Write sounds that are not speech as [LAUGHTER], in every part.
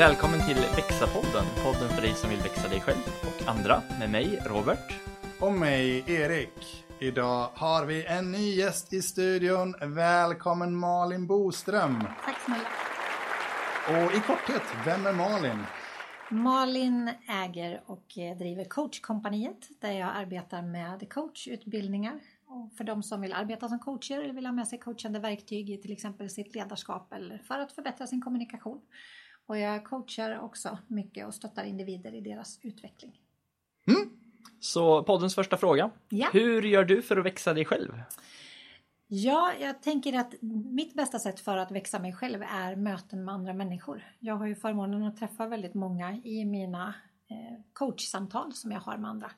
Välkommen till Växa-podden, podden för dig som vill växa dig själv och andra, med mig Robert. Och mig, Erik. Idag har vi en ny gäst i studion. Välkommen Malin Boström. Tack snälla. Och i korthet, vem är Malin? Malin äger och eh, driver coachkompaniet där jag arbetar med coachutbildningar. Och för de som vill arbeta som coacher eller vill ha med sig coachande verktyg i till exempel sitt ledarskap eller för att förbättra sin kommunikation. Och jag coachar också mycket och stöttar individer i deras utveckling. Så poddens första fråga. Ja. Hur gör du för att växa dig själv? Ja, jag tänker att mitt bästa sätt för att växa mig själv är möten med andra människor. Jag har ju förmånen att träffa väldigt många i mina eh, coachsamtal som jag har med andra.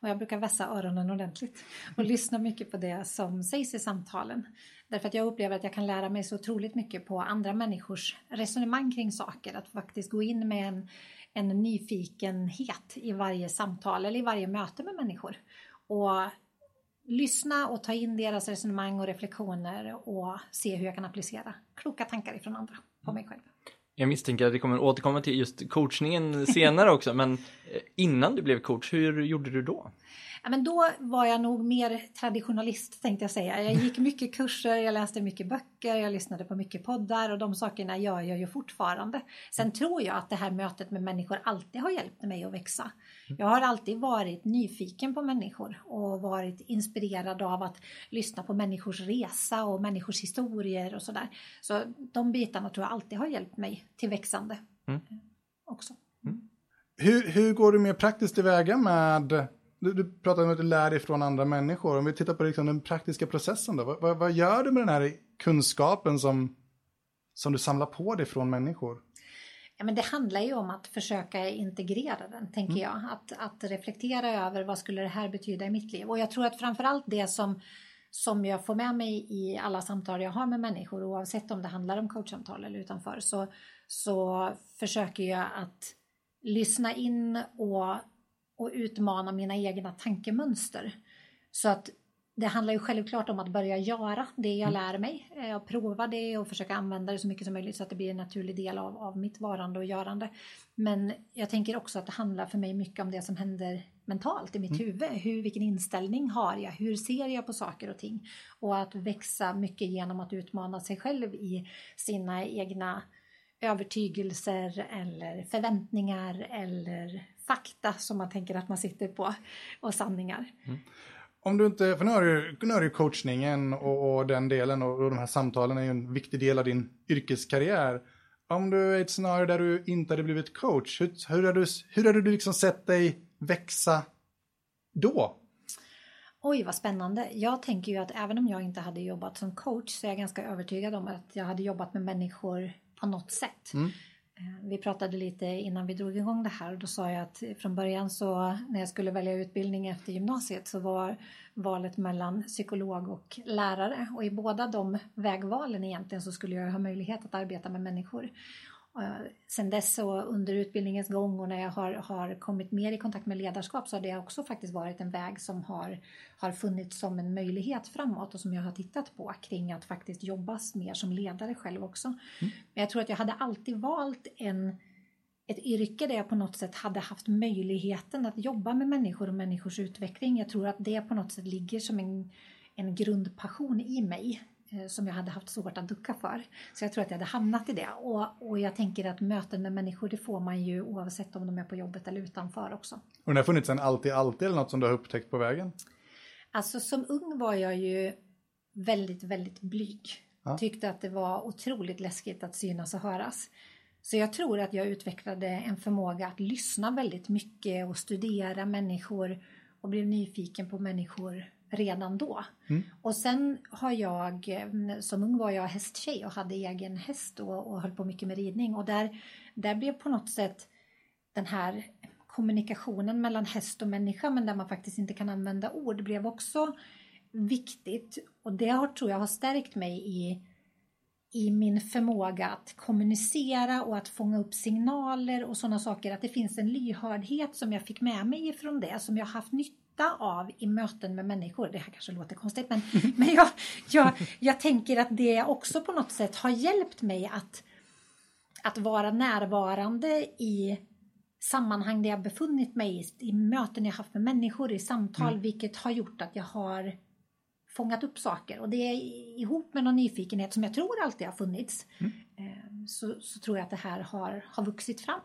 Och jag brukar vässa öronen ordentligt och [LAUGHS] lyssna mycket på det som sägs i samtalen. Därför att jag upplever att jag kan lära mig så otroligt mycket på andra människors resonemang kring saker. Att faktiskt gå in med en, en nyfikenhet i varje samtal eller i varje möte med människor. Och lyssna och ta in deras resonemang och reflektioner och se hur jag kan applicera kloka tankar ifrån andra på mig själv. Jag misstänker att vi kommer återkomma till just coachningen [LAUGHS] senare också, men eh, innan du blev coach, hur gjorde du då? Ja, men då var jag nog mer traditionalist tänkte jag säga. Jag gick mycket kurser, jag läste mycket böcker, jag lyssnade på mycket poddar och de sakerna gör jag ju fortfarande. Sen tror jag att det här mötet med människor alltid har hjälpt mig att växa. Jag har alltid varit nyfiken på människor och varit inspirerad av att lyssna på människors resa och människors historier och sådär. Så de bitarna tror jag alltid har hjälpt mig till växande Mm. också. Hur, hur går du mer praktiskt tillväga med... Du, du pratade om att du lär dig från andra människor. Om vi tittar på liksom den praktiska processen då. Vad, vad, vad gör du med den här kunskapen som, som du samlar på dig från människor? Ja, men det handlar ju om att försöka integrera den, tänker jag. Att, att reflektera över vad skulle det här betyda i mitt liv. Och jag tror att framförallt det som, som jag får med mig i alla samtal jag har med människor, oavsett om det handlar om coachsamtal eller utanför, så, så försöker jag att lyssna in och, och utmana mina egna tankemönster. Så att det handlar ju självklart om att börja göra det jag lär mig. eh, Och prova det och försöka använda det så mycket som möjligt så att det blir en naturlig del av, av mitt varande och görande. Men jag tänker också att det handlar för mig mycket om det som händer mentalt i mitt huvud. Hur, vilken inställning har jag? Hur ser jag på saker och ting? Och att växa mycket genom att utmana sig själv i sina egna övertygelser eller förväntningar eller fakta som man tänker att man sitter på och sanningar. Om du inte, för nu har du, nu har du coachningen och, och den delen och, och de här samtalen är ju en viktig del av din yrkeskarriär. Om du är i ett scenario där du inte hade blivit coach, hur, hur hade du, hur hade du liksom sett dig växa då? Oj, vad spännande. Jag tänker ju att även om jag inte hade jobbat som coach så är jag ganska övertygad om att jag hade jobbat med människor på något sätt. Mm. Eh, vi pratade lite innan vi drog igång det här och då sa jag att från början så när jag skulle välja utbildning efter gymnasiet så var valet mellan psykolog och lärare och i båda de vägvalen egentligen så skulle jag ha möjlighet att arbeta med människor. Eh, Sen dess och under utbildningens gång och när jag har, har kommit mer i kontakt med ledarskap så har det också faktiskt varit en väg som har, har funnits som en möjlighet framåt och som jag har tittat på kring att faktiskt jobba mer som ledare själv också. Men jag tror att jag hade alltid valt en, ett yrke där jag på något sätt hade haft möjligheten att jobba med människor och människors utveckling. Jag tror att det på något sätt ligger som en, en grundpassion i mig som jag hade haft svårt att ducka för. Så jag tror att jag hade hamnat i det. Och, och jag tänker att möten med människor det får man ju oavsett om de är på jobbet eller utanför också. Och den har funnits en alltid, alltid eller något som du har upptäckt på vägen? Alltså som ung var jag ju väldigt, väldigt blyg. Ja. Tyckte att det var otroligt läskigt att synas och höras. Så jag tror att jag utvecklade en förmåga att lyssna väldigt mycket och studera människor och blev nyfiken på människor redan då. Och sen har jag, som ung var jag hästtjej och hade egen häst och, och höll på mycket med ridning och där, där blev på något sätt den här kommunikationen mellan häst och människa men där man faktiskt inte kan använda ord blev också viktigt och det har, tror jag har stärkt mig i, i min förmåga att kommunicera och att fånga upp signaler och sådana saker. Att det finns en lyhördhet som jag fick med mig ifrån det som jag har haft nytta av i möten med människor. Det här kanske låter konstigt men, [LAUGHS] men jag, jag, jag tänker att det också på något sätt har hjälpt mig att att vara närvarande i sammanhang där jag befunnit mig i, i möten jag haft med människor, i samtal, mm. vilket har gjort att jag har fångat upp saker. Och det är ihop med någon nyfikenhet som jag tror alltid har funnits. Mm. Eh, så, så, tror jag att det här har, har vuxit fram.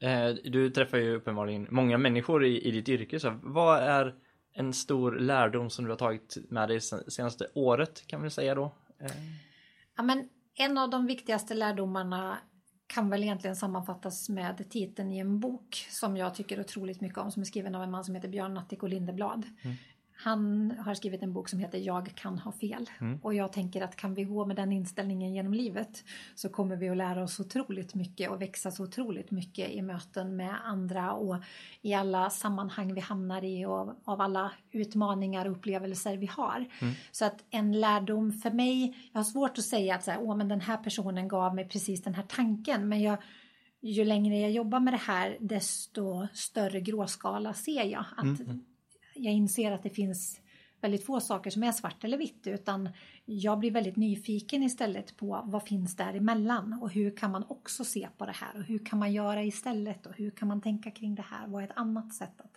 Eh, du träffar ju uppenbarligen många människor i, i ditt yrke. Så vad är en stor lärdom som du har tagit med dig senaste året kan vi säga då? Eh. Ja, men en av de viktigaste lärdomarna kan väl egentligen sammanfattas med titeln i en bok som jag tycker otroligt mycket om som är skriven av en man som heter Björn Natthiko Lindeblad. Mm. Han har skrivit en bok som heter Jag kan ha fel. Mm. Och jag tänker att kan vi gå med den inställningen genom livet så kommer vi att lära oss otroligt mycket och växa så otroligt mycket i möten med andra och i alla sammanhang vi hamnar i och av alla utmaningar och upplevelser vi har. Mm. Så att en lärdom för mig, jag har svårt att säga att så här, Åh, men den här personen gav mig precis den här tanken men jag ju längre jag jobbar med det här desto större gråskala ser jag. Att mm. Jag inser att det finns väldigt få saker som är svart eller vitt utan jag blir väldigt nyfiken istället på vad finns däremellan och hur kan man också se på det här och hur kan man göra istället och hur kan man tänka kring det här? Vad är ett annat sätt att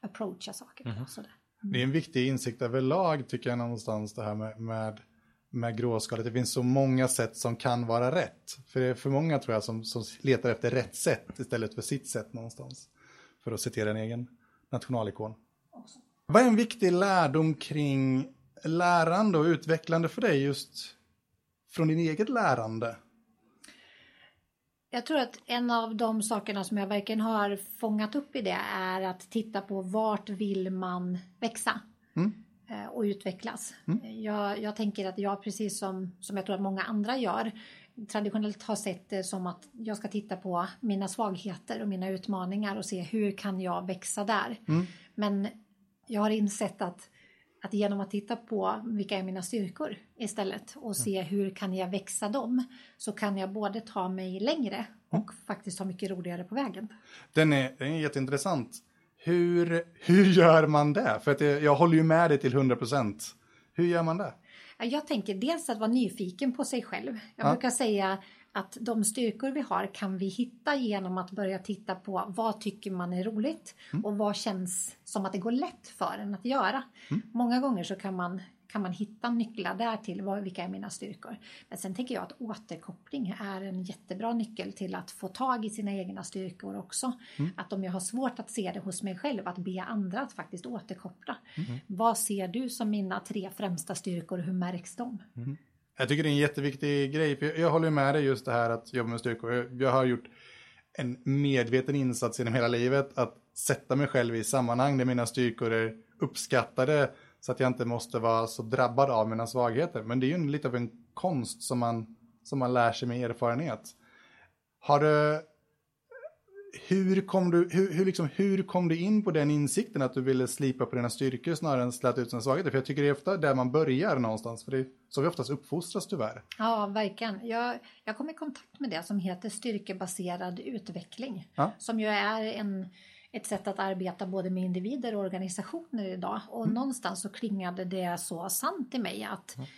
approacha saker på? Mm. Sådär. Mm. Det är en viktig insikt överlag tycker jag någonstans det här med, med, med gråskalet. Det finns så många sätt som kan vara rätt. För det är för många tror jag som, som letar efter rätt sätt istället för sitt sätt någonstans. För att citera en egen nationalikon. Vad är en viktig lärdom kring lärande och utvecklande för dig just från din eget lärande? Jag tror att en av de sakerna som jag verkligen har fångat upp i det är att titta på vart vill man växa mm. Eh, och utvecklas. Mm. Jag, jag, tänker att jag precis som, som jag tror att många andra gör traditionellt har sett det som att jag ska titta på mina svagheter och mina utmaningar och se hur kan jag växa där. Mm. Men jag har insett att, att genom att titta på vilka är mina styrkor istället och se mm. hur kan jag växa dem så kan jag både ta mig längre och mm. faktiskt ha mycket roligare på vägen. Den är, den är jätteintressant. Hur, hur gör man det? För att jag, jag håller ju med dig till 100 procent. Hur gör man det? Jag tänker dels att vara nyfiken på sig själv. Jag ja. brukar säga att de styrkor vi har kan vi hitta genom att börja titta på vad tycker man är roligt mm. och vad känns som att det går lätt för en att göra. Mm. Många gånger så kan man, kan man hitta nycklar där till vad, vilka är mina styrkor. Men sen tänker jag att återkoppling är en jättebra nyckel till att få tag i sina egna styrkor också. Mm. Att om jag har svårt att se det hos mig själv, att be andra att faktiskt återkoppla. Mm. Vad ser du som mina tre främsta styrkor och hur märks de? Jag tycker det är en jätteviktig grej, för jag, jag håller med dig just det här att jobba med styrkor. Jag, jag har gjort en medveten insats genom hela livet att sätta mig själv i sammanhang där mina styrkor är uppskattade så att jag inte måste vara så drabbad av mina svagheter. Men det är ju lite av en konst som man, som man lär sig med erfarenhet. Har du hur kom, du, hur, hur, liksom, hur kom du in på den insikten att du ville slipa på dina styrkor snarare än släta ut sina svagheter? För jag tycker det är ofta där man börjar någonstans, för det är så vi oftast uppfostras tyvärr. Ja, verkligen. Jag, jag kom i kontakt med det som heter styrkebaserad utveckling, ja. som ju är en, ett sätt att arbeta både med individer och organisationer idag. Och mm. någonstans så klingade det så sant i mig att mm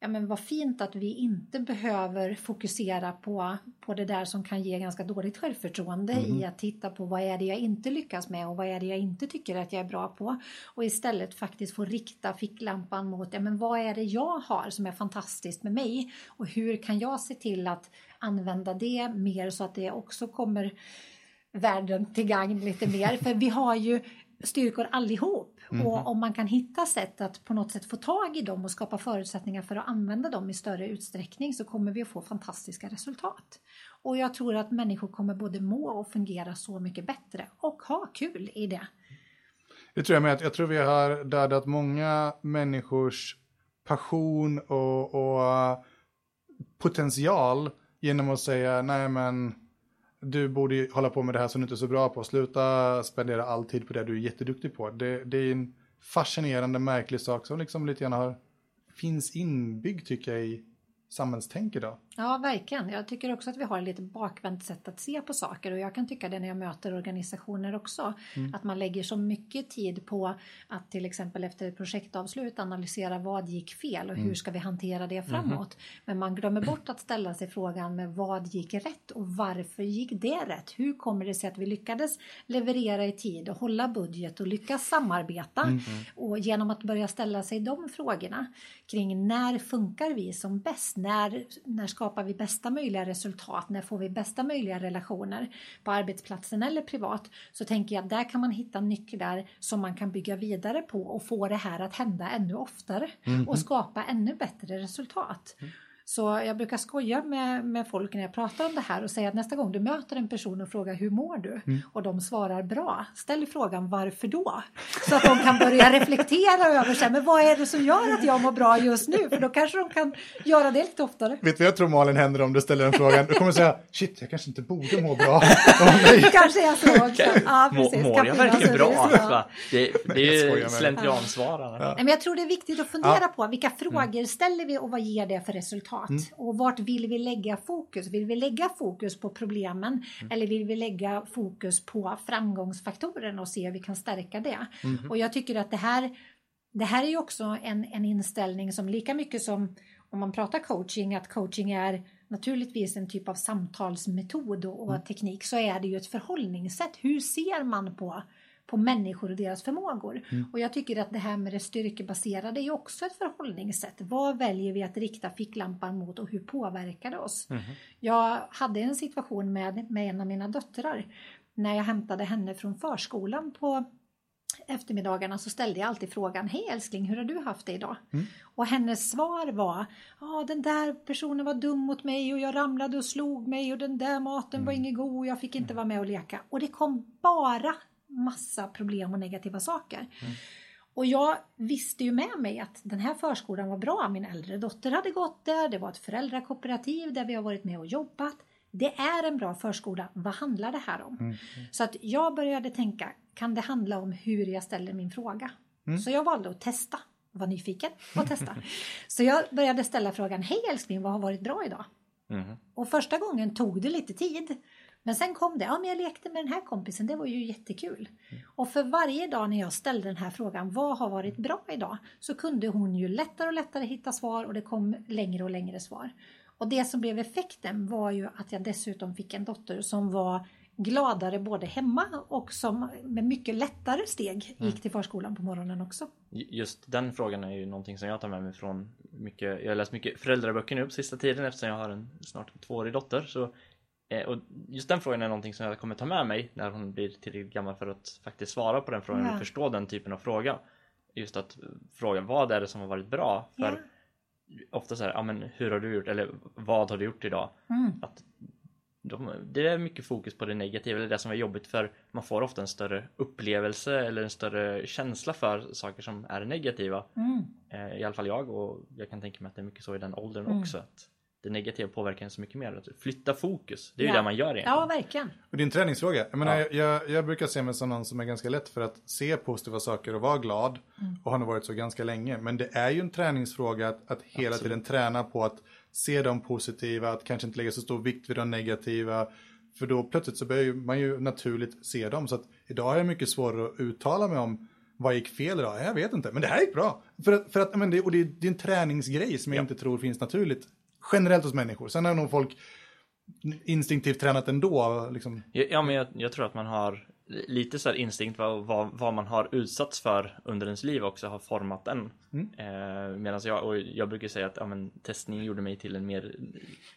ja men vad fint att vi inte behöver fokusera på, på det där som kan ge ganska dåligt självförtroende mm. i att titta på vad är det jag inte lyckas med och vad är det jag inte tycker att jag är bra på. Och istället faktiskt få rikta ficklampan mot ja, men vad är det jag har som är fantastiskt med mig? Och hur kan jag se till att använda det mer så att det också kommer världen till gagn lite mer? [LAUGHS] För vi har ju styrkor allihop. Mm. Och om man kan hitta sätt att på något sätt få tag i dem och skapa förutsättningar för att använda dem i större utsträckning så kommer vi att få fantastiska resultat. Och jag tror att människor kommer både må och fungera så mycket bättre och ha kul i det. Det tror jag med. Jag tror vi har dödat många människors passion och, och potential genom att säga nej men du borde hålla på med det här som du inte är så bra på. Sluta spendera all tid på det du är jätteduktig på. Det, det är en fascinerande, märklig sak som liksom lite grann har, finns inbyggd tycker jag i samhällstänk idag. Ja, verkligen. Jag tycker också att vi har ett lite bakvänt sätt att se på saker och jag kan tycka det när jag möter organisationer också. Mm. Att man lägger så mycket tid på att till exempel efter ett projektavslut analysera vad gick fel och hur mm. ska vi hantera det mhm. framåt. Mm. Men man glömmer bort att ställa sig frågan med vad gick rätt och varför gick det rätt? Hur kommer det sig att vi lyckades leverera i tid och hålla budget och lyckas samarbeta? Mm. Och genom att börja ställa sig de frågorna kring när funkar vi som bäst? När, när skapar vi bästa möjliga resultat? När får vi bästa möjliga relationer på arbetsplatsen eller privat? Så tänker jag att där kan man hitta nycklar som man kan bygga vidare på och få det här att hända ännu oftare mm. och skapa ännu bättre resultat. Mm. Så jag brukar skoja med, med folk när jag pratar om det här och säga att nästa gång du möter en person och frågar hur mår du? Mm. Och de svarar bra. Ställ frågan varför då? Så att de kan börja reflektera över sig, men vad är det som gör att jag mår bra just nu? För då kanske de kan göra det lite oftare. Vet du vad jag tror Malin händer om du ställer den frågan? Du kommer säga shit, jag kanske inte borde må bra. det [LAUGHS] kanske är så också. Ja, precis. Mår jag verkligen bra? Det, det är ju slentriansvarande. Ja. Men jag tror det är viktigt att fundera ja. på vilka frågor ställer vi och vad ger det för resultat? Resultat. Mm. Och vart vill vi lägga fokus? Vill vi lägga fokus på problemen mm. eller vill vi lägga fokus på framgångsfaktorerna och se hur vi kan stärka det? Mm. Och jag tycker att det här, det här är ju också en, en inställning som lika mycket som om man pratar coaching, att coaching är naturligtvis en typ av samtalsmetod och, och mm. teknik så är det ju ett förhållningssätt. Hur ser man på på människor och deras förmågor. Mm. Och jag tycker att det här med det styrkebaserade är också ett förhållningssätt. Vad väljer vi att rikta ficklampan mot och hur påverkar det oss? Mm. Jag hade en situation med, med en av mina döttrar när jag hämtade henne från förskolan på eftermiddagarna så ställde jag alltid frågan Hej älskling, hur har du haft det idag? Mm. Och hennes svar var Ja, den där personen var dum mot mig och jag ramlade och slog mig och den där maten mm. var ingen god och jag fick inte vara med och leka. Och det kom bara massa problem och negativa saker. Mm. Och jag visste ju med mig att den här förskolan var bra. Min äldre dotter hade gått där, det var ett föräldrakooperativ där vi har varit med och jobbat. Det är en bra förskola, vad handlar det här om? Mm. Så att jag började tänka, kan det handla om hur jag ställer min fråga? Mm. Så jag valde att testa, var nyfiken och testa. [LAUGHS] Så jag började ställa frågan, hej älskling, vad har varit bra idag? Mm. Och första gången tog det lite tid. Men sen kom det, ja men jag lekte med den här kompisen, det var ju jättekul. Mm. Och för varje dag när jag ställde den här frågan, vad har varit bra idag? Så kunde hon ju lättare och lättare hitta svar och det kom längre och längre svar. Och det som blev effekten var ju att jag dessutom fick en dotter som var gladare både hemma och som med mycket lättare steg gick mm. till förskolan på morgonen också. Just den frågan är ju någonting som jag tar med mig från mycket, jag har läst mycket föräldraböcker nu på sista tiden eftersom jag har en snart tvåårig dotter så och just den frågan är någonting som jag kommer ta med mig när hon blir tillräckligt gammal för att faktiskt svara på den frågan ja. och förstå den typen av fråga. Just att fråga vad är det som har varit bra? För ja. ofta så här, ja men hur har du gjort? Eller vad har du gjort idag? Mm. Att de, det är mycket fokus på det negativa, eller det som är jobbigt för man får ofta en större upplevelse eller en större känsla för saker som är negativa. Mm. Eh, I alla fall jag och jag kan tänka mig att det är mycket så i den åldern mm. också. Att det negativa påverkan så mycket mer. Att flytta fokus, det är ju det man gör egentligen. Ja, verkligen. Och din träningsfråga, jag, menar, ja. jag, jag, brukar se mig som någon som är ganska lätt för att se positiva saker och vara glad. Mm. Och har nog varit så ganska länge. Men det är ju en träningsfråga att, att hela Absolut. tiden träna på att se de positiva, att kanske inte lägga så stor vikt vid de negativa. För då plötsligt så börjar man ju naturligt se dem. Så att idag har jag mycket svårare att uttala mig om vad gick fel idag? Jag vet inte, men det här gick bra. För att, för att men det, och det, det är en träningsgrej som jag ja. inte tror finns naturligt generellt hos människor. Sen har nog folk instinktivt tränat ändå. Liksom. Ja, men jag, jag, tror att man har lite så här instinkt vad, vad, vad, man har utsatts för under ens liv också har format den. Mm. Eh, Medan jag, och jag brukar säga att ja, men, testning gjorde mig till en mer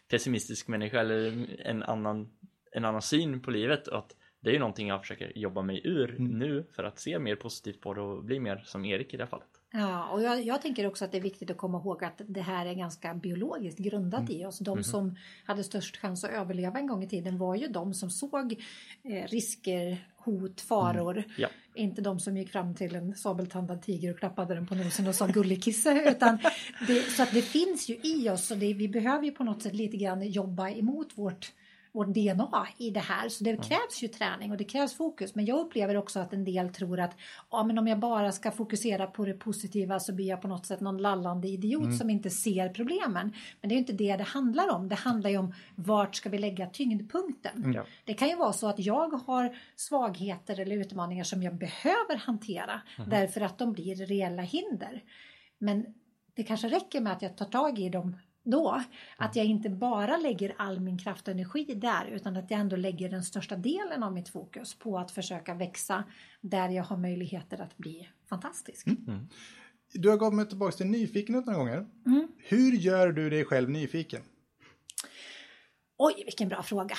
pessimistisk människa eller en annan, en annan syn på livet. Att det är ju någonting jag försöker jobba mig ur mm. nu för att se mer positivt på det och bli mer som Erik i det här fallet. Ja, och jag, jag, tänker också att det är viktigt att komma ihåg att det här är ganska biologiskt grundat mm. i oss. De mm. som hade störst chans att överleva en gång i tiden var ju de som såg eh, risker, hot, faror. Mm. Ja. Inte de som gick fram till en sabeltandad tiger och klappade den på nosen och sa gullikisse. [LAUGHS] utan det, så att det finns ju i oss och det, vi behöver ju på något sätt lite grann jobba emot vårt vårt DNA i det här. Så det krävs ju träning och det krävs fokus. Men jag upplever också att en del tror att ja, men om jag bara ska fokusera på det positiva så blir jag på något sätt någon lallande idiot Mm. som inte ser problemen. Men det är ju inte det det handlar om. Det handlar ju om vart ska vi lägga tyngdpunkten. Ja. Det kan ju vara så att jag har svagheter eller utmaningar som jag behöver hantera därför att de blir reella hinder. Men det kanske räcker med att jag tar tag i dem då. Att jag inte bara lägger all min kraft och energi där utan att jag ändå lägger den största delen av mitt fokus på att försöka växa där jag har möjligheter att bli fantastisk. Du har kommit tillbaka till nyfikenhet några gånger. Mm. Hur gör du dig själv nyfiken? Oj, vilken bra fråga.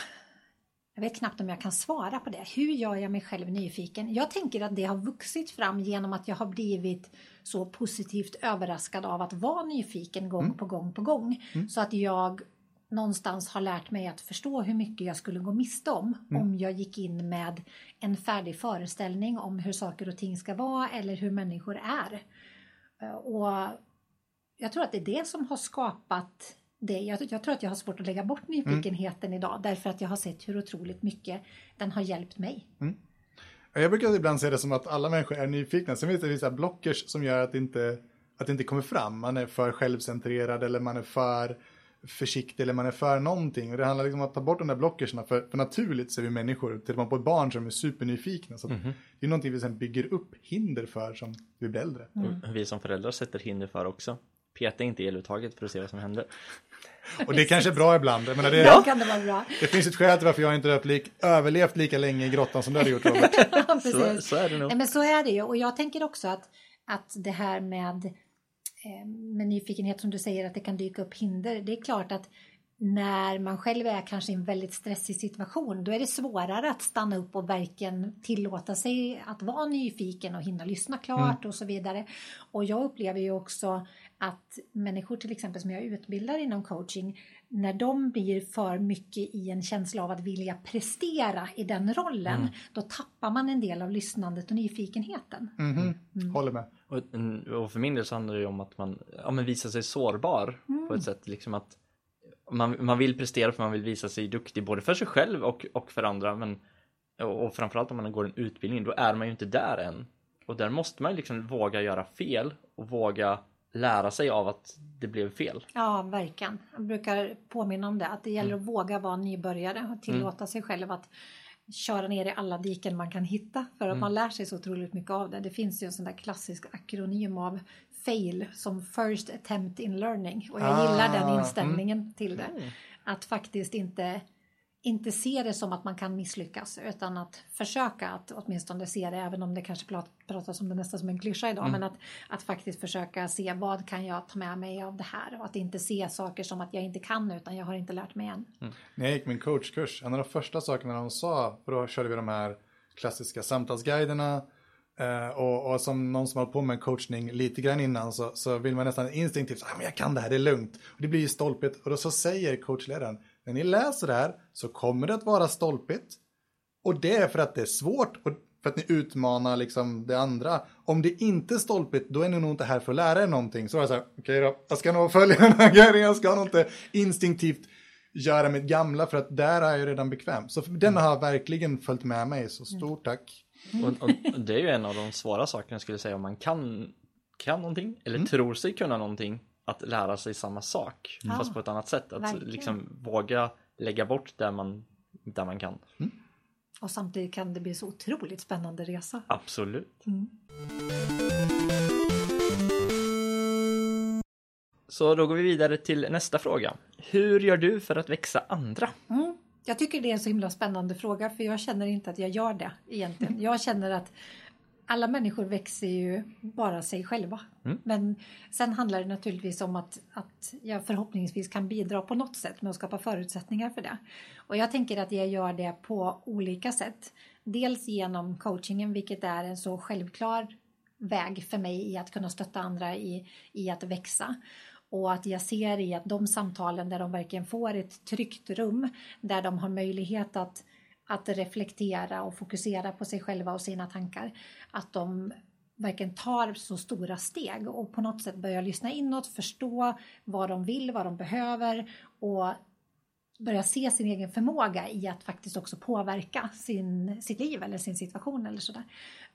Jag vet knappt om jag kan svara på det. Hur gör jag mig själv nyfiken? Jag tänker att det har vuxit fram genom att jag har blivit så positivt överraskad av att vara nyfiken gång på gång på gång. Så att jag någonstans har lärt mig att förstå hur mycket jag skulle gå miste om om jag gick in med en färdig föreställning om hur saker och ting ska vara eller hur människor är. Eh, Och jag tror att det är det som har skapat det. Jag, jag tror att jag har svårt att lägga bort nyfikenheten idag därför att jag har sett hur otroligt mycket den har hjälpt mig. Jag brukar ibland se det som att alla människor är nyfikna. Sen finns det vissa blockers som gör att det inte, att det inte kommer fram. Man är för självcentrerad eller man är för försiktig eller man är för någonting. Och det handlar liksom om att ta bort de där blockerserna. För, för naturligt så är vi människor, tittar man på ett barn som är supernyfikna. Så att Det är någonting vi sen bygger upp hinder för som vi blir äldre. Och vi som föräldrar sätter hinder för också. Peta inte i eluttaget för att se vad som händer. [LAUGHS] Och det är kanske är bra ibland. Jag menar, det, Ibland kan det vara bra. det finns ett skäl till varför jag inte har lik, överlevt lika länge i grottan som du hade gjort [LAUGHS] Robert. Ja, Så, så är det nog. Nej, men så är det ju och jag tänker också att, att det här med, eh, med nyfikenhet som du säger att det kan dyka upp hinder. Det är klart att när man själv är kanske i en väldigt stressig situation då är det svårare att stanna upp och verkligen tillåta sig att vara nyfiken och hinna lyssna klart och så vidare. Och jag upplever ju också att människor till exempel som jag utbildar inom coaching när de blir för mycket i en känsla av att vilja prestera i den rollen då tappar man en del av lyssnandet och nyfikenheten. Mhm, Håller med. Och, och för min del så handlar det ju om att man ja, men visar sig sårbar på ett sätt. Liksom att man, man vill prestera för man vill visa sig duktig både för sig själv och, och för andra. Men, och, och framförallt om man går en utbildning, då är man ju inte där än. Och där måste man ju liksom våga göra fel och våga lära sig av att det blev fel. Ja, verkligen. Jag brukar påminna om det, att det gäller att våga vara nybörjare och tillåta sig själv att köra ner i alla diken man kan hitta för att man lär sig så otroligt mycket av det. Det finns ju en sån där klassisk akronym av FAIL som First Attempt in Learning och jag Ah, gillar den inställningen till det. Att faktiskt inte inte se det som att man kan misslyckas utan att försöka att åtminstone se det även om det kanske prat- pratas om det nästan som en klyscha idag men att, att faktiskt försöka se vad kan jag ta med mig av det här och att inte se saker som att jag inte kan utan jag har inte lärt mig än. När jag gick min coachkurs, en av de första sakerna de sa, för då körde vi de här klassiska samtalsguiderna eh, och, och som någon som har på med coachning lite grann innan så, så vill man nästan instinktivt säga, ah, men jag kan det här, det är lugnt. Och det blir ju stolpigt och då så säger coachledaren, när ni läser det här så kommer det att vara stolpigt och det är för att det är svårt och för att ni utmanar liksom det andra. Om det inte är stolpigt, då är ni nog inte här för att lära er någonting. Så var jag så här, okej då, jag ska nog följa den här grejen, jag ska nog inte instinktivt göra mitt gamla för att där är jag redan bekväm. Så den har verkligen följt med mig, så stort tack. Och, och det är ju en av de svåra sakerna skulle jag säga om man kan, kan någonting eller tror sig kunna någonting att lära sig samma sak Ja, fast på ett annat sätt. Att verkligen. liksom våga lägga bort där man, där man kan. Och samtidigt kan det bli så otroligt spännande resa. Absolut. Mm. Så då går vi vidare till nästa fråga. Hur gör du för att växa andra? Mm. Jag tycker det är en så himla spännande fråga för jag känner inte att jag gör det egentligen. [LAUGHS] Jag känner att alla människor växer ju bara sig själva. Mm. Men sen handlar det naturligtvis om att, att jag förhoppningsvis kan bidra på något sätt med att skapa förutsättningar för det. Och jag tänker att jag gör det på olika sätt. Dels genom coachingen, vilket är en så självklar väg för mig i att kunna stötta andra i, i att växa. Och att jag ser i att de samtalen där de verkligen får ett tryggt rum där de har möjlighet att, att reflektera och fokusera på sig själva och sina tankar. Att de verkligen tar så stora steg och på något sätt börjar lyssna inåt, förstå vad de vill, vad de behöver och börja se sin egen förmåga i att faktiskt också påverka sin, sitt liv eller sin situation eller sådär.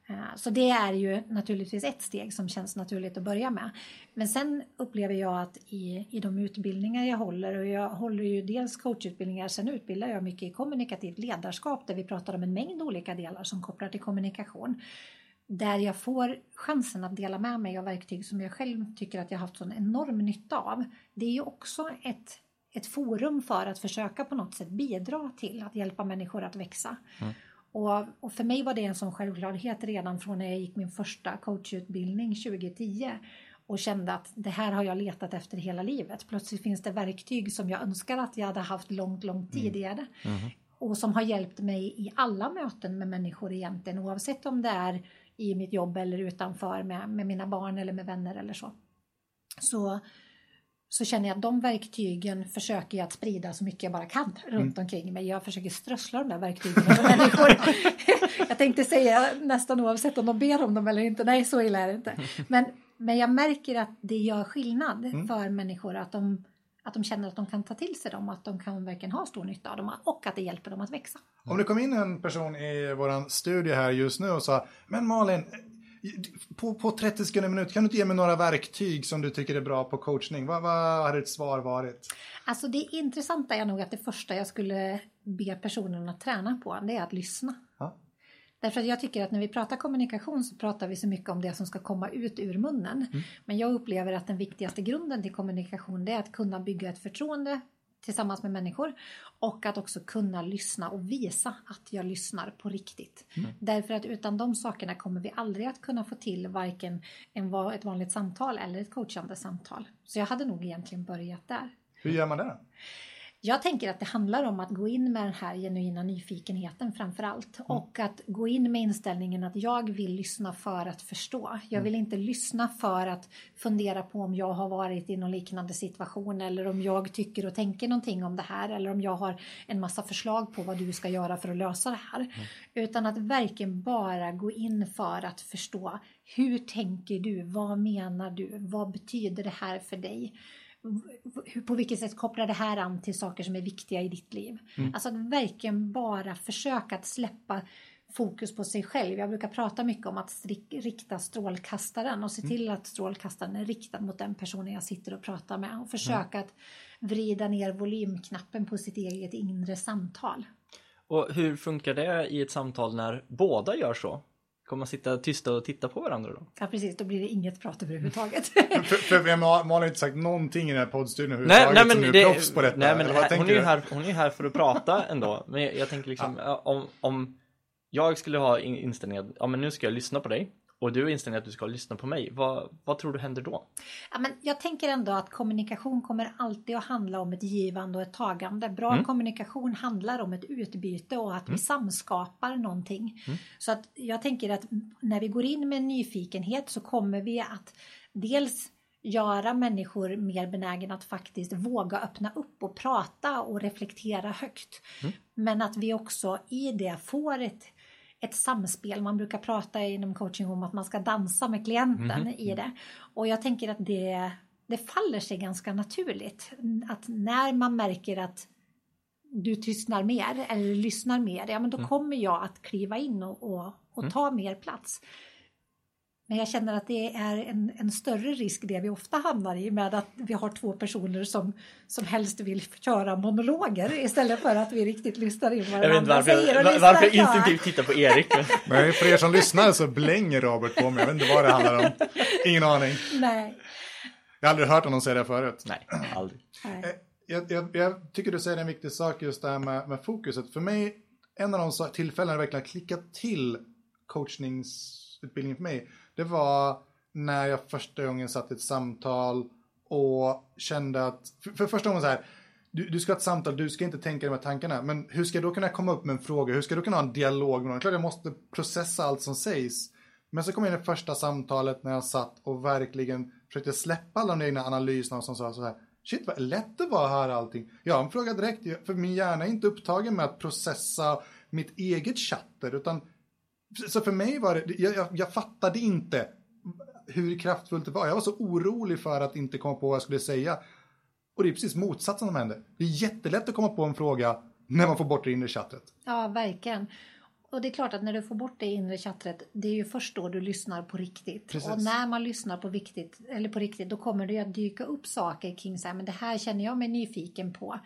Eh, så det är ju naturligtvis ett steg som känns naturligt att börja med. Men sen upplever jag att i, i de utbildningar jag håller och jag håller ju dels coachutbildningar, sen utbildar jag mycket i kommunikativt ledarskap där vi pratar om en mängd olika delar som kopplar till kommunikation. Där jag får chansen att dela med mig av verktyg som jag själv tycker att jag haft sån enorm nytta av. Det är ju också ett, ett forum för att försöka på något sätt bidra till att hjälpa människor att växa. Mm. Och, och, för mig var det en sån självklarhet redan från när jag gick min första coachutbildning 2010 och kände att det här har jag letat efter hela livet. Plötsligt finns det verktyg som jag önskar att jag hade haft långt, långt mm. tidigare. Mm. Mm. Och som har hjälpt mig i alla möten med människor egentligen oavsett om det är i mitt jobb eller utanför med, med mina barn eller med vänner eller så. Så så känner jag att de verktygen försöker jag att sprida så mycket jag bara kan runt mm. omkring mig. Jag försöker strössla de där verktygen på människor. [LAUGHS] jag tänkte säga nästan oavsett om de ber om dem eller inte. Nej, så illa är det inte. Men, men jag märker att det gör skillnad mm. för människor att de, att de känner att de kan ta till sig dem att de kan verkligen ha stor nytta av dem och att det hjälper dem att växa. Om det kom in en person i vår studie här just nu och sa Men Malin, på, på 30 sekunder minut, kan du inte ge mig några verktyg som du tycker är bra på coachning? Vad, vad har ditt svar varit? Alltså det intressanta är nog att det första jag skulle be personen att träna på, det är att lyssna. Ja. Därför att jag tycker att när vi pratar kommunikation så pratar vi så mycket om det som ska komma ut ur munnen. Mm. Men jag upplever att den viktigaste grunden till kommunikation det är att kunna bygga ett förtroende tillsammans med människor och att också kunna lyssna och visa att jag lyssnar på riktigt. Mm. Därför att utan de sakerna kommer vi aldrig att kunna få till varken en, ett vanligt samtal eller ett coachande samtal. Så jag hade nog egentligen börjat där. Hur gör man det? Jag tänker att det handlar om att gå in med den här genuina nyfikenheten framför allt. Mm. Och att gå in med inställningen att jag vill lyssna för att förstå. Jag vill mm. inte lyssna för att fundera på om jag har varit i någon liknande situation eller om jag tycker och tänker någonting om det här eller om jag har en massa förslag på vad du ska göra för att lösa det här. Mm. Utan att verkligen bara gå in för att förstå. Hur tänker du? Vad menar du? Vad betyder det här för dig? På vilket sätt kopplar det här an till saker som är viktiga i ditt liv? Mm. Alltså att verkligen bara försöka att släppa fokus på sig själv. Jag brukar prata mycket om att rikta strålkastaren och se mm. till att strålkastaren är riktad mot den personen jag sitter och pratar med och försöka mm. att vrida ner volymknappen på sitt eget inre samtal. Och hur funkar det i ett samtal när båda gör så? Kommer man sitta tysta och titta på varandra då? Ja precis, då blir det inget prat överhuvudtaget. [LAUGHS] för, för Malin har inte sagt någonting i den här poddstudion överhuvudtaget nej, nej, men som det, är proffs på detta. Nej men hon är, ju här, hon är här för att prata ändå. Men jag, jag tänker liksom ja. om, om jag skulle ha inställningen att ja, men nu ska jag lyssna på dig och du är inställd att du ska lyssna på mig, vad, vad tror du händer då? Ja, men jag tänker ändå att kommunikation kommer alltid att handla om ett givande och ett tagande. Bra mm. kommunikation handlar om ett utbyte och att mm. vi samskapar någonting. Mm. Så att jag tänker att när vi går in med nyfikenhet så kommer vi att dels göra människor mer benägna att faktiskt våga öppna upp och prata och reflektera högt. Mm. Men att vi också i det får ett ett samspel. Man brukar prata inom coaching om att man ska dansa med klienten mm. i det. Och jag tänker att det, det faller sig ganska naturligt. Att när man märker att du tystnar mer eller lyssnar mer, ja men då mm. kommer jag att kliva in och, och, och mm. ta mer plats. Men jag känner att det är en, en, större risk det vi ofta hamnar i med att vi har två personer som, som helst vill köra monologer istället för att vi riktigt lyssnar in vad den andra säger. Var, varför jag instinktivt tittar på Erik. [LAUGHS] Men för er som lyssnar så blänger Robert på mig. Jag vet inte vad det handlar om. Ingen aning. Nej. Jag har aldrig hört honom säga det förut. Nej, aldrig. Nej. Eh, jag, jag, jag, tycker du säger en viktig sak just det här med, med fokuset. För mig, en av de tillfällen det verkligen klickat till coachningsutbildningen för mig det var när jag första gången satt i ett samtal och kände att, för, för första gången så här, du, du, ska ha ett samtal, du ska inte tänka de här tankarna, men hur ska jag då kunna komma upp med en fråga? Hur ska jag då kunna ha en dialog med någon? Klart jag måste processa allt som sägs. Men så kom jag in i det första samtalet när jag satt och verkligen försökte släppa alla de egna analyserna som sa så här, shit vad lätt det var att höra allting. Jag har en fråga direkt, för min hjärna är inte upptagen med att processa mitt eget chatter, utan så för mig var det, jag, jag, jag fattade inte hur kraftfullt det var. Jag var så orolig för att inte komma på vad jag skulle säga. Och det är precis motsatsen som händer. Det är jättelätt att komma på en fråga när man får bort det inre chattret. Ja, verkligen. Och det är klart att när du får bort det inre chattret, det är ju först då du lyssnar på riktigt. Precis. Och när man lyssnar på, viktigt, eller på riktigt, då kommer det att dyka upp saker kring så här, men det här känner jag mig nyfiken på.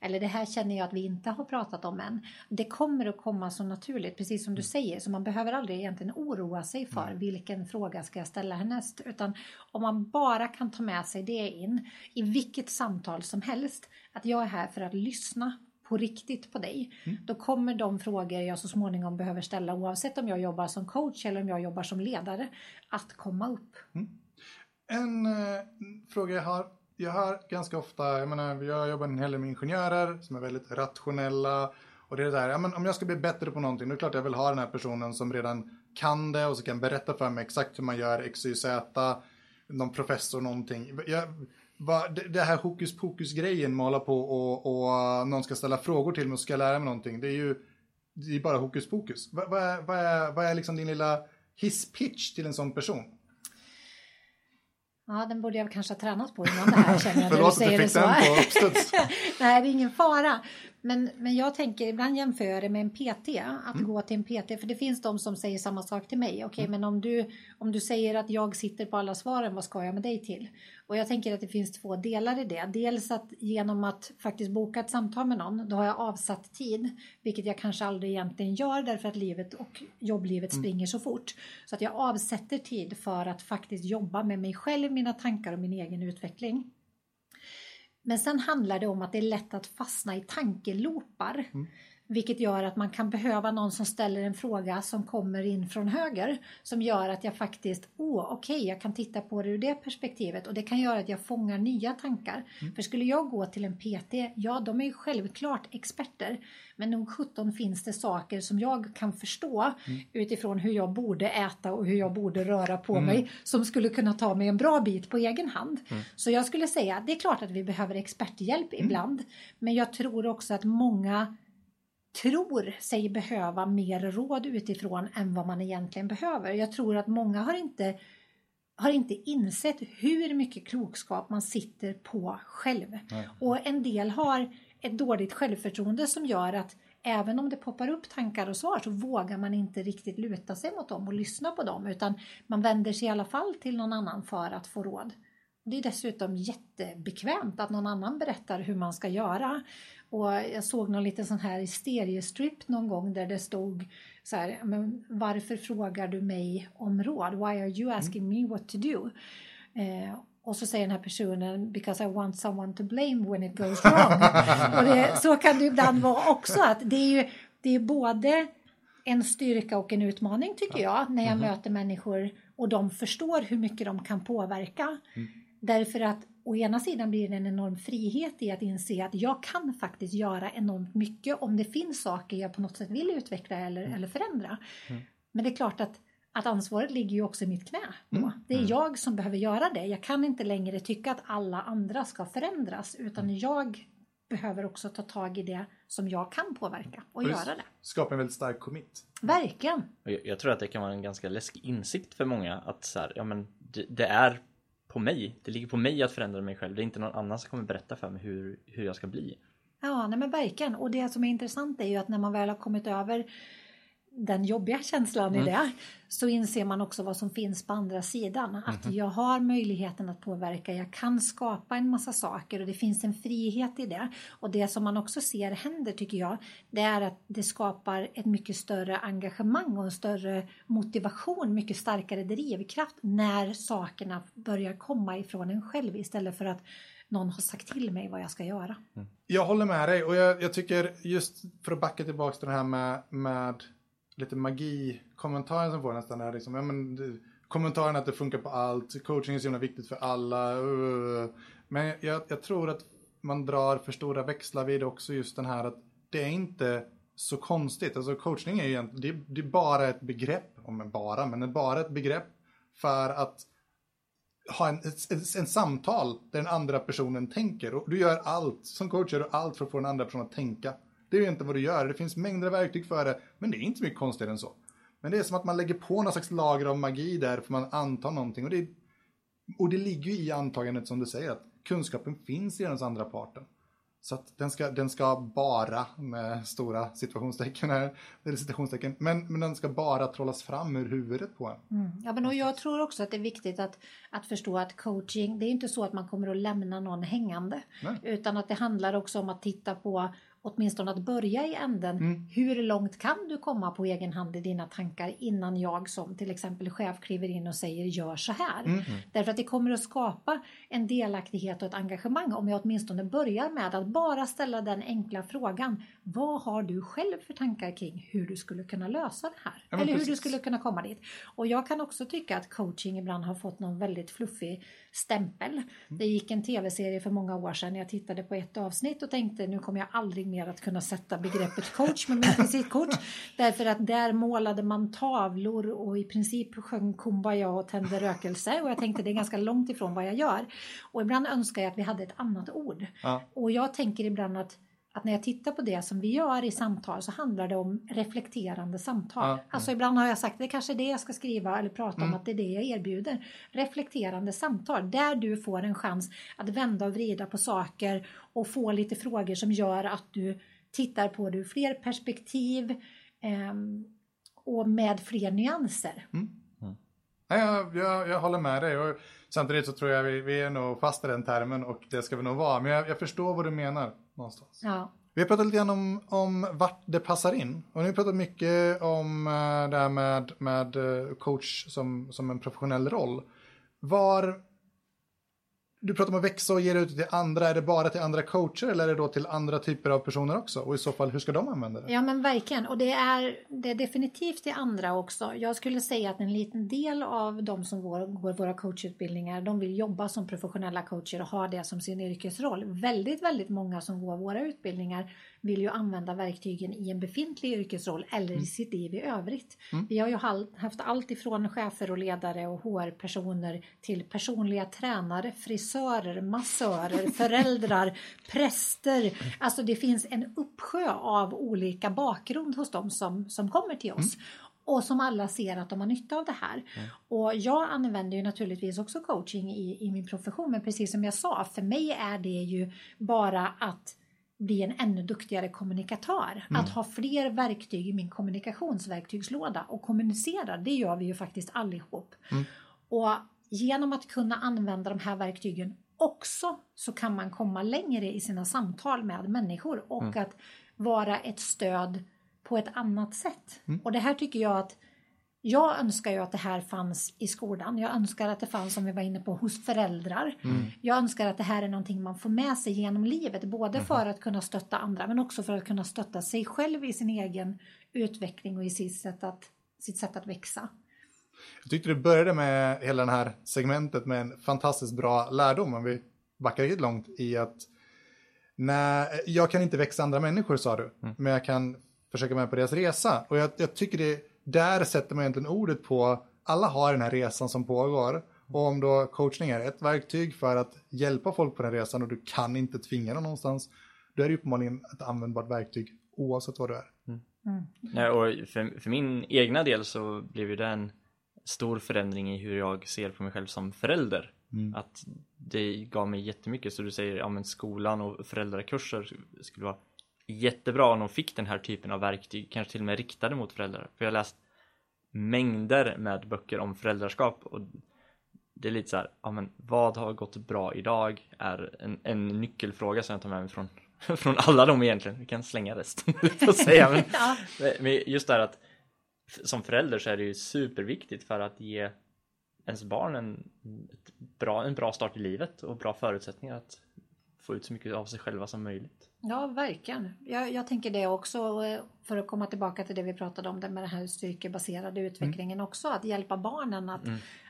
Eller det här känner jag att vi inte har pratat om än. Det kommer att komma så naturligt, precis som du säger, så man behöver aldrig egentligen oroa sig för vilken fråga ska jag ställa härnäst. Utan om man bara kan ta med sig det in i vilket samtal som helst, att jag är här för att lyssna på riktigt på dig. Då kommer de frågor jag så småningom behöver ställa oavsett om jag jobbar som coach eller om jag jobbar som ledare att komma upp. En eh, fråga jag har. Jag hör ganska ofta, jag menar, jag jobbar en hel del med ingenjörer som är väldigt rationella. Och det är det där, ja, men om jag ska bli bättre på någonting, då är det klart jag vill ha den här personen som redan kan det och så kan berätta för mig exakt hur man gör X, Y, Z. Någon professor någonting. Jag, vad, det, här hokus pokus grejen med på och, och uh, någon ska ställa frågor till mig och ska lära mig någonting. Det är ju det är bara hokus pokus. Vad, vad, är, vad, är, vad är liksom din lilla hisspitch till en sån person? Ja, den borde jag kanske ha tränat på innan det här känner jag Förlåt att du fick den på uppstuds. [LAUGHS] Nej, det är ingen fara. Men, men jag tänker, ibland jämför jag det med en PT, att Mm. gå till en PT, för det finns de som säger samma sak till mig. Okej, men om du, om du säger att jag sitter på alla svaren, vad ska jag med dig till? Och jag tänker att det finns två delar i det. Dels att genom att faktiskt boka ett samtal med någon, då har jag avsatt tid, vilket jag kanske aldrig egentligen gör därför att livet och jobblivet springer så fort. Så att jag avsätter tid för att faktiskt jobba med mig själv, mina tankar och min egen utveckling. Men sen handlar det om att det är lätt att fastna i tankelopar. Mm. Vilket gör att man kan behöva någon som ställer en fråga som kommer in från höger. Som gör att jag faktiskt, åh okej, jag kan titta på det ur det perspektivet. Och det kan göra att jag fångar nya tankar. För skulle jag gå till en PT, ja de är ju självklart experter. Men nog 17 finns det saker som jag kan förstå utifrån hur jag borde äta och hur jag borde röra på mig. Som skulle kunna ta mig en bra bit på egen hand. Så jag skulle säga, det är klart att vi behöver experthjälp ibland. Men jag tror också att många tror sig behöva mer råd utifrån än vad man egentligen behöver. Jag tror att många har inte, har inte insett hur mycket klokskap man sitter på själv. Och en del har ett dåligt självförtroende som gör att även om det poppar upp tankar och svar så vågar man inte riktigt luta sig mot dem och lyssna på dem utan man vänder sig i alla fall till någon annan för att få råd. Det är dessutom jättebekvämt att någon annan berättar hur man ska göra. Och jag såg någon liten sån här stereostrip någon gång där det stod så här, men varför frågar du mig om råd? Why are you asking me what to do? Eh, och så säger den här personen because I want someone to blame when it goes wrong. [LAUGHS] och det, så kan det ibland vara också att det är ju det är både en styrka och en utmaning tycker jag när jag möter människor och de förstår hur mycket de kan påverka. Därför att å ena sidan blir det en enorm frihet i att inse att jag kan faktiskt göra enormt mycket om det finns saker jag på något sätt vill utveckla eller, eller förändra. Men det är klart att, att ansvaret ligger ju också i mitt knä. Då. Det är jag som behöver göra det. Jag kan inte längre tycka att alla andra ska förändras utan jag behöver också ta tag i det som jag kan påverka och det göra det. Skapar en väldigt stark commit. Verkligen. Och Jag, jag tror att det kan vara en ganska läskig insikt för många att så här, ja men det, det är på mig. Det ligger på mig att förändra mig själv. Det är inte någon annan som kommer berätta för mig hur, hur jag ska bli. Ja, nej men verkligen. Och det som är intressant är ju att när man väl har kommit över den jobbiga känslan i det så inser man också vad som finns på andra sidan. Att jag har möjligheten att påverka, jag kan skapa en massa saker och det finns en frihet i det. Och det som man också ser händer tycker jag, det är att det skapar ett mycket större engagemang och en större motivation, mycket starkare drivkraft när sakerna börjar komma ifrån en själv istället för att någon har sagt till mig vad jag ska göra. Jag håller med dig och jag, jag tycker just för att backa tillbaka till det här med, med lite magi-kommentaren som får nästan är liksom, ja, men, det- kommentaren att det funkar på allt, coaching är så himla viktigt för alla. Uh, uh, uh. Men jag, jag tror att man drar för stora växlar vid också just den här att det är inte så konstigt. Alltså coachning är ju egentligen, det, det är bara ett begrepp, om bara, men det är bara ett begrepp för att ha en, ett, ett, en samtal där den andra personen tänker. Och du gör allt, som coach gör du allt för att få den andra personen att tänka. Det är ju inte vad du gör, det finns mängder av verktyg för det, men det är inte så mycket konstigare än så. Men det är som att man lägger på någon slags lager av magi där för man antar någonting. Och det, och det ligger ju i antagandet som du säger, att kunskapen finns redan hos andra parten. Så att den ska, den ska bara, med stora situationstecken här, eller citationstecken, men, men den ska bara trollas fram ur huvudet på en. Mm. Ja, men och jag tror också att det är viktigt att, att förstå att coaching, det är inte så att man kommer att lämna någon hängande. Nej. Utan att det handlar också om att titta på åtminstone att börja i änden. Mm. Hur långt kan du komma på egen hand i dina tankar innan jag som till exempel chef kliver in och säger gör så här. Mm. Därför att det kommer att skapa en delaktighet och ett engagemang om jag åtminstone börjar med att bara ställa den enkla frågan. Vad har du själv för tankar kring hur du skulle kunna lösa det här? Ja, Eller hur du precis. skulle kunna komma dit. Och jag kan också tycka att coaching ibland har fått någon väldigt fluffig stämpel. Mm. Det gick en tv-serie för många år sedan. Jag tittade på ett avsnitt och tänkte nu kommer jag aldrig mer att kunna sätta begreppet coach med mitt visitkort. [LAUGHS] Därför att där målade man tavlor och i princip sjöng Kumbaya och tände rökelse. Och jag tänkte det är ganska långt ifrån vad jag gör. Och ibland önskar jag att vi hade ett annat ord. Ja. Och jag tänker ibland att att när jag tittar på det som vi gör i samtal så handlar det om reflekterande samtal. Ja. Alltså ibland har jag sagt det kanske är det jag ska skriva eller prata Mm. om att det är det jag erbjuder. Reflekterande samtal där du får en chans att vända och vrida på saker och få lite frågor som gör att du tittar på det ur fler perspektiv ehm, och med fler nyanser. Nej, jag, jag, jag håller med dig. Och samtidigt så tror jag vi, vi är nog fast i den termen och det ska vi nog vara. Men jag, jag förstår vad du menar någonstans. Ja. Vi har pratat lite grann om, om vart det passar in. Och nu har vi pratat mycket om eh, det här med, med eh, coach som, som en professionell roll. Var... Du pratar om att växa och ge det ut till andra. Är det bara till andra coacher eller är det då till andra typer av personer också? Och i så fall, hur ska de använda det? Ja men verkligen och det är, det är definitivt till andra också. Jag skulle säga att en liten del av de som går, går våra coachutbildningar de vill jobba som professionella coacher och ha det som sin yrkesroll. Väldigt, väldigt många som går våra utbildningar vill ju använda verktygen i en befintlig yrkesroll eller i sitt liv i övrigt. Vi har ju haft allt ifrån chefer och ledare och HR-personer till personliga tränare, frisörer, massörer, [LAUGHS] föräldrar, präster. Alltså det finns en uppsjö av olika bakgrund hos dem som, som kommer till oss. Och som alla ser att de har nytta av det här. Och jag använder ju naturligtvis också coaching i, i min profession. Men precis som jag sa, för mig är det ju bara att bli en ännu duktigare kommunikatör. Att ha fler verktyg i min kommunikationsverktygslåda och kommunicera, det gör vi ju faktiskt allihop. Och genom att kunna använda de här verktygen också så kan man komma längre i sina samtal med människor och att vara ett stöd på ett annat sätt. Och det här tycker jag att jag önskar ju att det här fanns i skolan. Jag önskar att det fanns, som vi var inne på, hos föräldrar. Jag önskar att det här är någonting man får med sig genom livet. Både för att kunna stötta andra men också för att kunna stötta sig själv i sin egen utveckling och i sitt sätt att, sitt sätt att växa. Jag tyckte du började med hela det här segmentet med en fantastiskt bra lärdom. Om vi backar riktigt långt i att när, jag kan inte växa andra människor sa du, men jag kan försöka med på deras resa. Och jag, jag tycker det, där sätter man egentligen ordet på, alla har den här resan som pågår. Och om då coachning är ett verktyg för att hjälpa folk på den resan och du kan inte tvinga dem någonstans, då är det uppenbarligen ett användbart verktyg oavsett vad du är. Nej, och för, för min egna del så blev ju det en stor förändring i hur jag ser på mig själv som förälder. Att det gav mig jättemycket. Så du säger, ja men skolan och föräldrakurser skulle vara jättebra om de fick den här typen av verktyg. Kanske till och med riktade mot föräldrar. För jag har läst mängder med böcker om föräldraskap. Och det är lite så här, ja men vad har gått bra idag? Är en, en nyckelfråga som jag tar med mig från, [LAUGHS] från alla dem egentligen. Vi kan slänga resten, [LAUGHS] får säga. Men, [LAUGHS] Ja. men just det här att som förälder så är det ju superviktigt för att ge ens barn en, ett bra, en bra start i livet och bra förutsättningar att få ut så mycket av sig själva som möjligt. Ja, verkligen. Jag, jag tänker det också eh, för att komma tillbaka till det vi pratade om det med den här styrkebaserade utvecklingen också. Att hjälpa barnen att,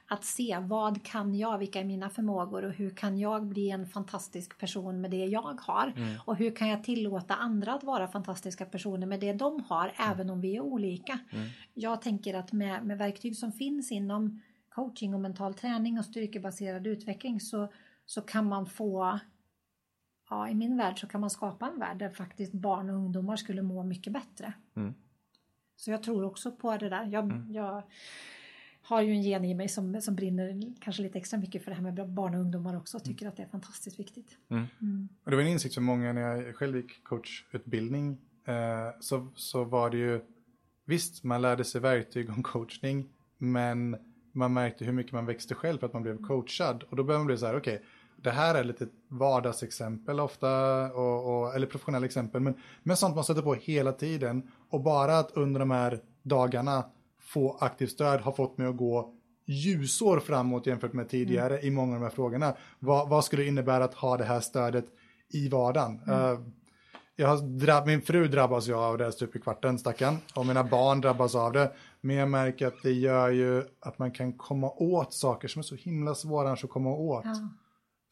att se vad kan jag, vilka är mina förmågor och hur kan jag bli en fantastisk person med det jag har. Och hur kan jag tillåta andra att vara fantastiska personer med det de har även om vi är olika. Jag tänker att med, med verktyg som finns inom coaching och mental träning och styrkebaserad utveckling så, så kan man få ja, i min värld så kan man skapa en värld där faktiskt barn och ungdomar skulle må mycket bättre. Mm. Så jag tror också på det där. Jag, jag, har ju en gen i mig som, som brinner kanske lite extra mycket för det här med barn och ungdomar också. Tycker att det är fantastiskt viktigt. Mm. Mm. Och det var en insikt för många när jag själv gick coachutbildning. Eh, så, så var det ju, visst man lärde sig verktyg om coachning, men man märkte hur mycket man växte själv för att man blev coachad. Och då började man bli så här, okej, okay, det här är lite vardagsexempel ofta, och, och, eller professionella exempel, men, men sånt man sätter på hela tiden. Och bara att under de här dagarna få aktivt stöd har fått mig att gå ljusår framåt jämfört med tidigare mm. i många av de här frågorna. Vad, vad, skulle det innebära att ha det här stödet i vardagen? Mm. Uh, jag min fru drabbas ju av det stup i kvarten, stackarn. Och mina barn drabbas av det. Men jag märker att det gör ju att man kan komma åt saker som är så himla svåra att komma åt. Ja.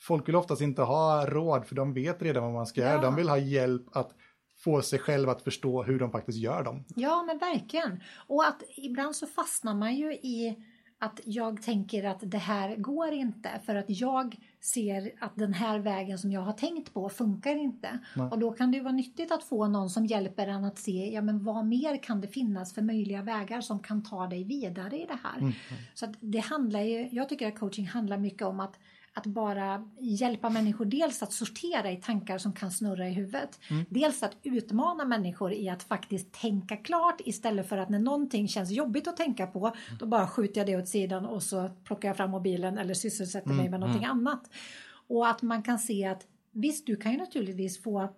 Folk vill oftast inte ha råd för de vet redan vad man ska ja. göra. De vill ha hjälp att få sig själv att förstå hur de faktiskt gör dem. Ja, men verkligen. Och att ibland så fastnar man ju i att jag tänker att det här går inte för att jag ser att den här vägen som jag har tänkt på funkar inte. Nej. Och då kan det vara nyttigt att få någon som hjälper en att se ja, men vad mer kan det finnas för möjliga vägar som kan ta dig vidare i det här. Mm. Så det handlar ju, jag tycker att coaching handlar mycket om att att bara hjälpa människor dels att sortera i tankar som kan snurra i huvudet. Mm. Dels att utmana människor i att faktiskt tänka klart istället för att när någonting känns jobbigt att tänka på mm. då bara skjuter jag det åt sidan och så plockar jag fram mobilen eller sysselsätter mm. mig med någonting mm. annat. Och att man kan se att visst, du kan ju naturligtvis få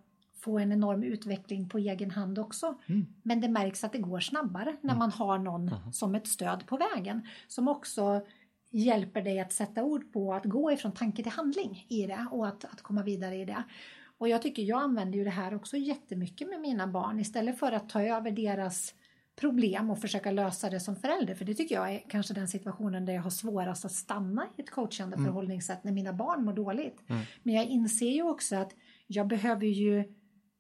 få en enorm utveckling på egen hand också. Mm. Men det märks att det går snabbare när mm. man har någon som ett stöd på vägen som också hjälper dig att sätta ord på att gå ifrån tanke till handling i det och att, att komma vidare i det. Och jag tycker jag använder ju det här också jättemycket med mina barn istället för att ta över deras problem och försöka lösa det som förälder. För det tycker jag är kanske den situationen där jag har svårast att stanna i ett coachande mm. förhållningssätt när mina barn mår dåligt. Mm. Men jag inser ju också att jag behöver ju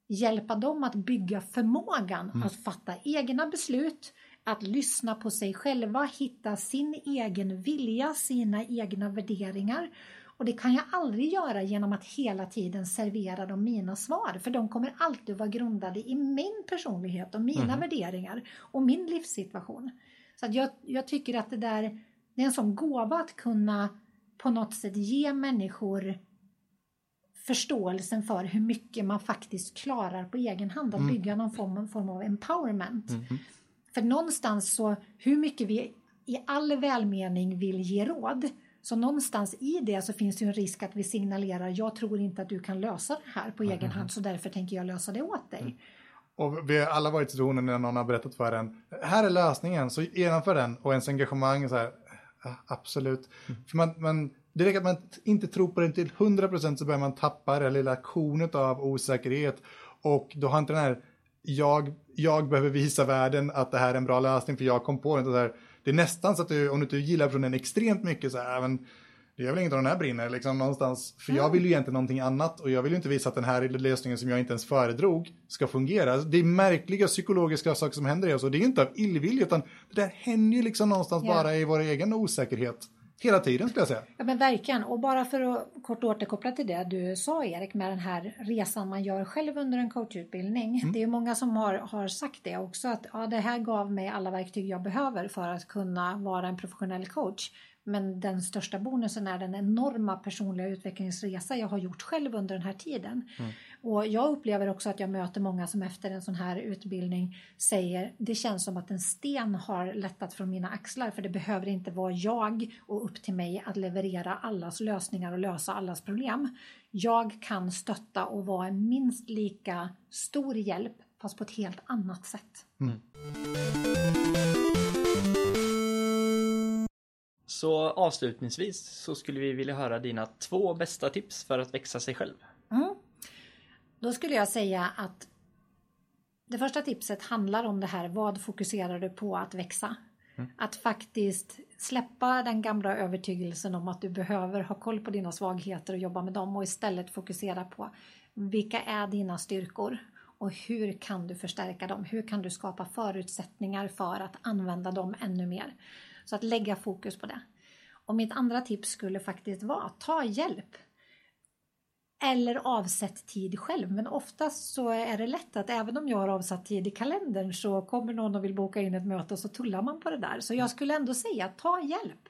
hjälpa dem att bygga förmågan mm. att fatta egna beslut, att lyssna på sig själva, hitta sin egen vilja, sina egna värderingar. Och det kan jag aldrig göra genom att hela tiden servera dem mina svar, för de kommer alltid vara grundade i min personlighet och mina mm. värderingar och min livssituation. Så jag, jag tycker att det där, det är en sån gåva att kunna på något sätt ge människor förståelsen för hur mycket man faktiskt klarar på egen hand, att mm. bygga någon form, form av empowerment. Mm. För någonstans så, hur mycket vi i all välmening vill ge råd, så någonstans i det så finns det en risk att vi signalerar, jag tror inte att du kan lösa det här på mm. egen hand, så därför tänker jag lösa det åt dig. Mm. Och vi har alla varit i situationer när någon har berättat för en, här är lösningen, så genomför den. Och ens engagemang är så här, absolut. Mm. För man, man, direkt att man inte tror på den till 100% så börjar man tappa det lilla kornet av osäkerhet. Och då har inte den här jag, jag behöver visa världen att det här är en bra lösning för jag kom på det. där. Det är nästan så att du, om du inte gillar personen extremt mycket så här, men det gör väl inget om den här brinner liksom någonstans. För mm. jag vill ju egentligen någonting annat och jag vill ju inte visa att den här lösningen som jag inte ens föredrog ska fungera. Det är märkliga psykologiska saker som händer i oss och det är inte av illvilja utan det där händer ju liksom någonstans yeah. bara i vår egen osäkerhet. Hela tiden skulle jag säga. Ja men verkligen och bara för att kort återkoppla till det du sa Erik med den här resan man gör själv under en coachutbildning. Mm. Det är många som har, har sagt det också att ja, det här gav mig alla verktyg jag behöver för att kunna vara en professionell coach. Men den största bonusen är den enorma personliga utvecklingsresa jag har gjort själv under den här tiden. Mm. Och jag upplever också att jag möter många som efter en sån här utbildning säger det känns som att en sten har lättat från mina axlar för det behöver inte vara jag och upp till mig att leverera allas lösningar och lösa allas problem. Jag kan stötta och vara en minst lika stor hjälp fast på ett helt annat sätt. Mm. Så avslutningsvis så skulle vi vilja höra dina två bästa tips för att växa sig själv. Mm. Då skulle jag säga att det första tipset handlar om det här, vad fokuserar du på att växa? Mm. Att faktiskt släppa den gamla övertygelsen om att du behöver ha koll på dina svagheter och jobba med dem och istället fokusera på vilka är dina styrkor och hur kan du förstärka dem? Hur kan du skapa förutsättningar för att använda dem ännu mer? Så att lägga fokus på det. Och mitt andra tips skulle faktiskt vara ta hjälp eller avsätt tid själv. Men oftast så är det lätt att även om jag har avsatt tid i kalendern så kommer någon och vill boka in ett möte och så tullar man på det där. Så jag skulle ändå säga ta hjälp.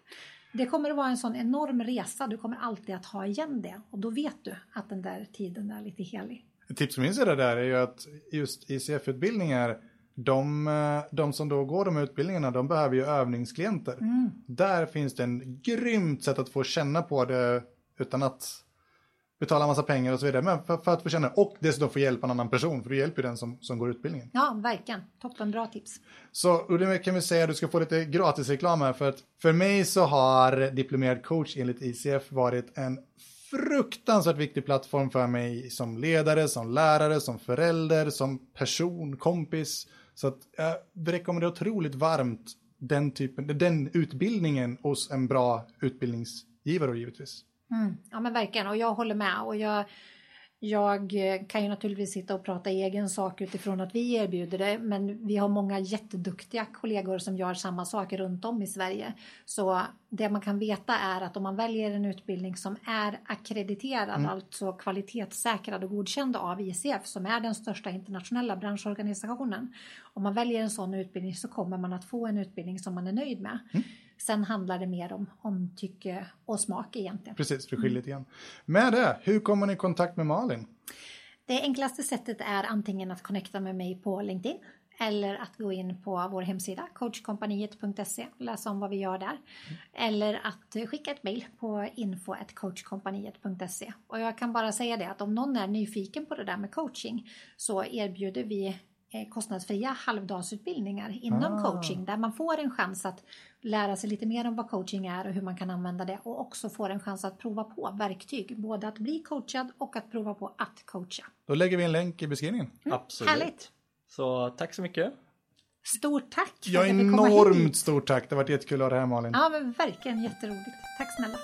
Det kommer att vara en sån enorm resa. Du kommer alltid att ha igen det och då vet du att den där tiden är lite helig. Ett tips från min sida där är ju att just ICF-utbildningar, de, eh, de som då går de utbildningarna, de behöver ju övningsklienter. Mm. Där finns det en grymt sätt att få känna på det utan att betala massa pengar och så vidare. Men för, för att få känna och dessutom få hjälpa en annan person, för du hjälper ju den som, som går utbildningen. Ja, verkligen. Toppen bra tips. Så och det kan vi säga, du ska få lite gratisreklam här, för att för mig så har diplomerad coach enligt ICF varit en fruktansvärt viktig plattform för mig som ledare, som lärare, som förälder, som person, kompis. Så att eh, jag rekommenderar otroligt varmt den typen, den utbildningen hos en bra utbildningsgivare givetvis. Mm. Ja men verkligen och jag håller med och jag, jag kan ju naturligtvis sitta och prata egen sak utifrån att vi erbjuder det men vi har många jätteduktiga kollegor som gör samma saker runt om i Sverige. Så det man kan veta är att om man väljer en utbildning som är akkrediterad, mm. alltså kvalitetssäkrad och godkänd av ICF som är den största internationella branschorganisationen. Om man väljer en sån utbildning så kommer man att få en utbildning som man är nöjd med. Mm. Sen handlar det mer om, om tycke och smak egentligen. Precis, för skiljer lite grann. Med det, hur kommer ni i kontakt med Malin? Det enklaste sättet är antingen att connecta med mig på LinkedIn eller att gå in på vår hemsida coachkompaniet.se och läsa om vad vi gör där. Mm. Eller att skicka ett mejl på info.coachkompaniet.se. Och jag kan bara säga det att om någon är nyfiken på det där med coaching så erbjuder vi kostnadsfria halvdagsutbildningar inom ah. coaching där man får en chans att lära sig lite mer om vad coaching är och hur man kan använda det och också får en chans att prova på verktyg, både att bli coachad och att prova på att coacha. Då lägger vi en länk i beskrivningen. Mm, Absolut. Härligt. Så tack så mycket. Stort tack ja, hit. Enormt stort tack. Det har varit jättekul att ha dig här Malin. Ja, men verkligen jätteroligt. Tack snälla.